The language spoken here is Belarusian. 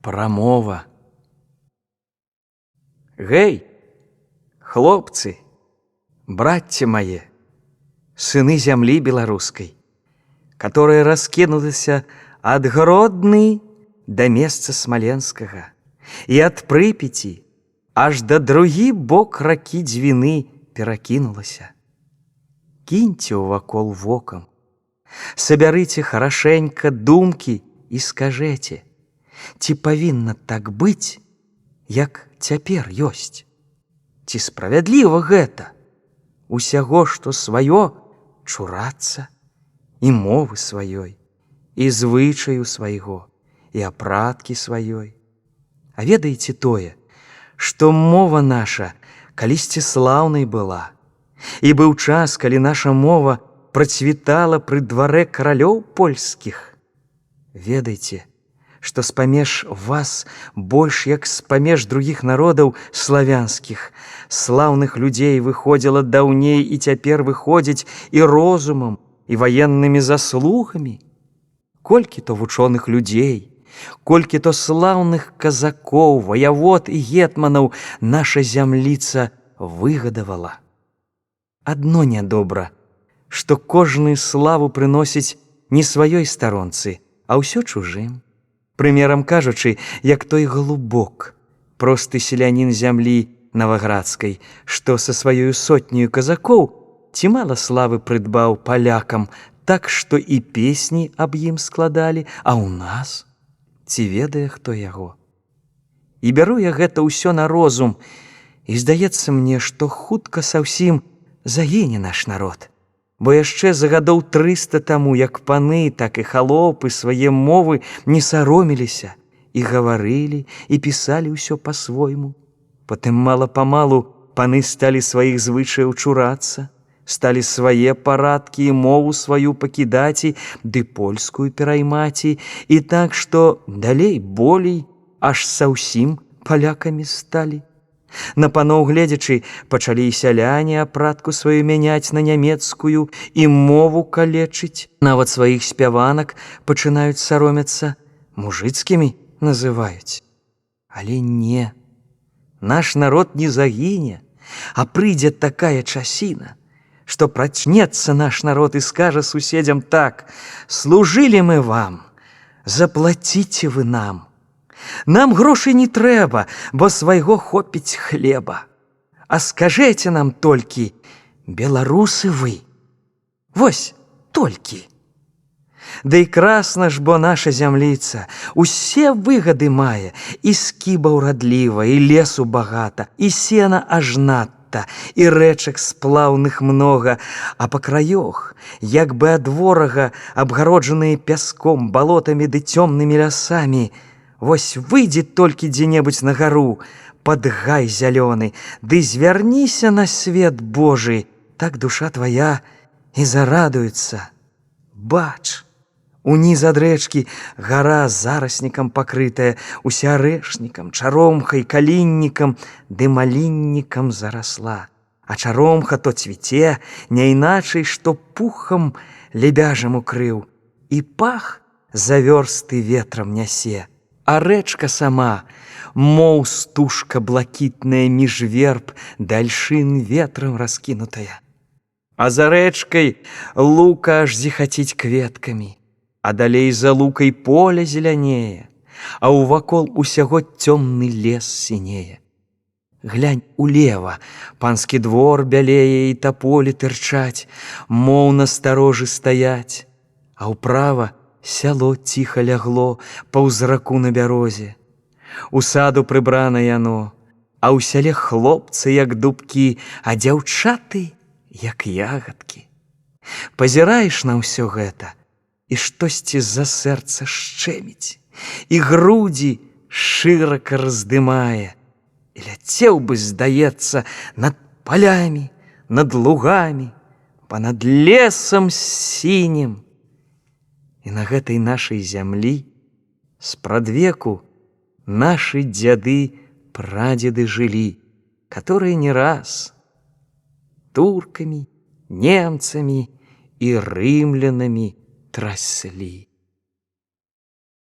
прамова. Гэй, хлопцы, братья мае, сыны зямлі беларускай, которая раскінулася ад гродны да месца смаленскага і ад прыпеці аж да другі бок ракі дзвіны перакінулася. Кіньце ўвакол вокам, сабярыце харашэнька думкі і скажэце, ці павінна так быць, як цяпер ёсць. Ці справядліва гэта? Усяго, што сваё чурацца і мовы сваёй, і звычаю свайго, і апраткі сваёй. А ведаеце тое, што мова наша калісьці слаўнай была. І быў час, калі наша мова працвітала пры дварэ каралёў польскіх. Ведайце, што з-памеж вас больш як з-памеж другіх народаў славянскіх, слаўных людзей выходзіла даўней і цяпер выходзіць і розумам, і ваеннымі заслугамі. Колькі то вучоных людзей, колькі то слаўных казакоў, ваявод і гетманаў наша зямліца выгадавала. Адно нядобра, што кожны славу прыносіць не сваёй старонцы, а ўсё чужым прымерам кажучы, як той глубок, просты селянін зямлі наваградскай, што са сваёю сотнею казакоў ці мала славы прыдбаў палякам, так што і песні аб ім складалі, а ў нас ці ведае хто яго. І бяру я гэта ўсё на розум, і здаецца мне, што хутка са ўсім загіне наш народ бо яшчэ за гадоў 300 таму як паны так і халопы свае мовы не сароміліся і гаварылі і пісалі ўсё по-свойму потым мала-памалу паны сталі сваіх звычаяў чурацца сталі свае парадкі і мову сваю пакідаці ды польскую пераймаці і так што далей болей аж са ўсім палякамі сталі На паноў гледзячы пачалі і сяляне апратку сваю мяняць на нямецкую і мову калечыць, нават сваіх спяванак пачынаюць саромяцца, мужыцкімі называюць. Але не, наш народ не загіне, а прыйдзе такая часіна, што прачнецца наш народ і скажа суседзям так: служылі мы вам, заплаціце вы нам. Нам грошай не трэба, бо свайго хопіць хлеба. А скажэце нам толькі, беларусы вы. Вось толькі. Да і красна ж, бо наша зямліца, усе выгады мае, і скіба ўрадліва, і лесу багата, і сена аж надта, і рэчак сплаўных многа, а па краёх, як бы ад ворага, абгароджаныя пяском, балотамі ды цёмнымі лясамі, Вось выйдзе толькі дзе-небудзь на гару, под гай зялёны, ды звярніся на свет Божы, так душа твоя і зарадуецца. Бач, уніз ад рэчкі гара зараснікам пакрытая, уся рэшнікам, чаромхай, каліннікам, ды маліннікам зарасла. А чаромха то цвіце, не іначай, што пухам лебяжам укрыў, і пах завёрсты ветрам нясе а рэчка сама, моў стужка блакітная між верб дальшын ветрам раскінутая. А за рэчкай лука аж зіхаціць кветкамі, а далей за лукай поля зелянее, а ўвакол усяго цёмны лес сінее. Глянь улева, панскі двор бялее і таполі тырчаць, моў насторожы стаяць, а ўправа, сяло ціха лягло па ўзраку на бярозе. У саду прыбрана яно, а ў сяле хлопцы, як дубкі, а дзяўчаты, як ягадкі. Пазіраеш на ўсё гэта, і штосьці з-за сэрца шчэміць, і грудзі шырака раздымае, і ляцеў бы, здаецца, над палямі, над лугамі, па-над лесам сінім, І на гэтай нашай зямлі спрадвеку нашы дзяды прадзеды жылі, которые не раз туркамі, немцамі і рымлянамі траслі.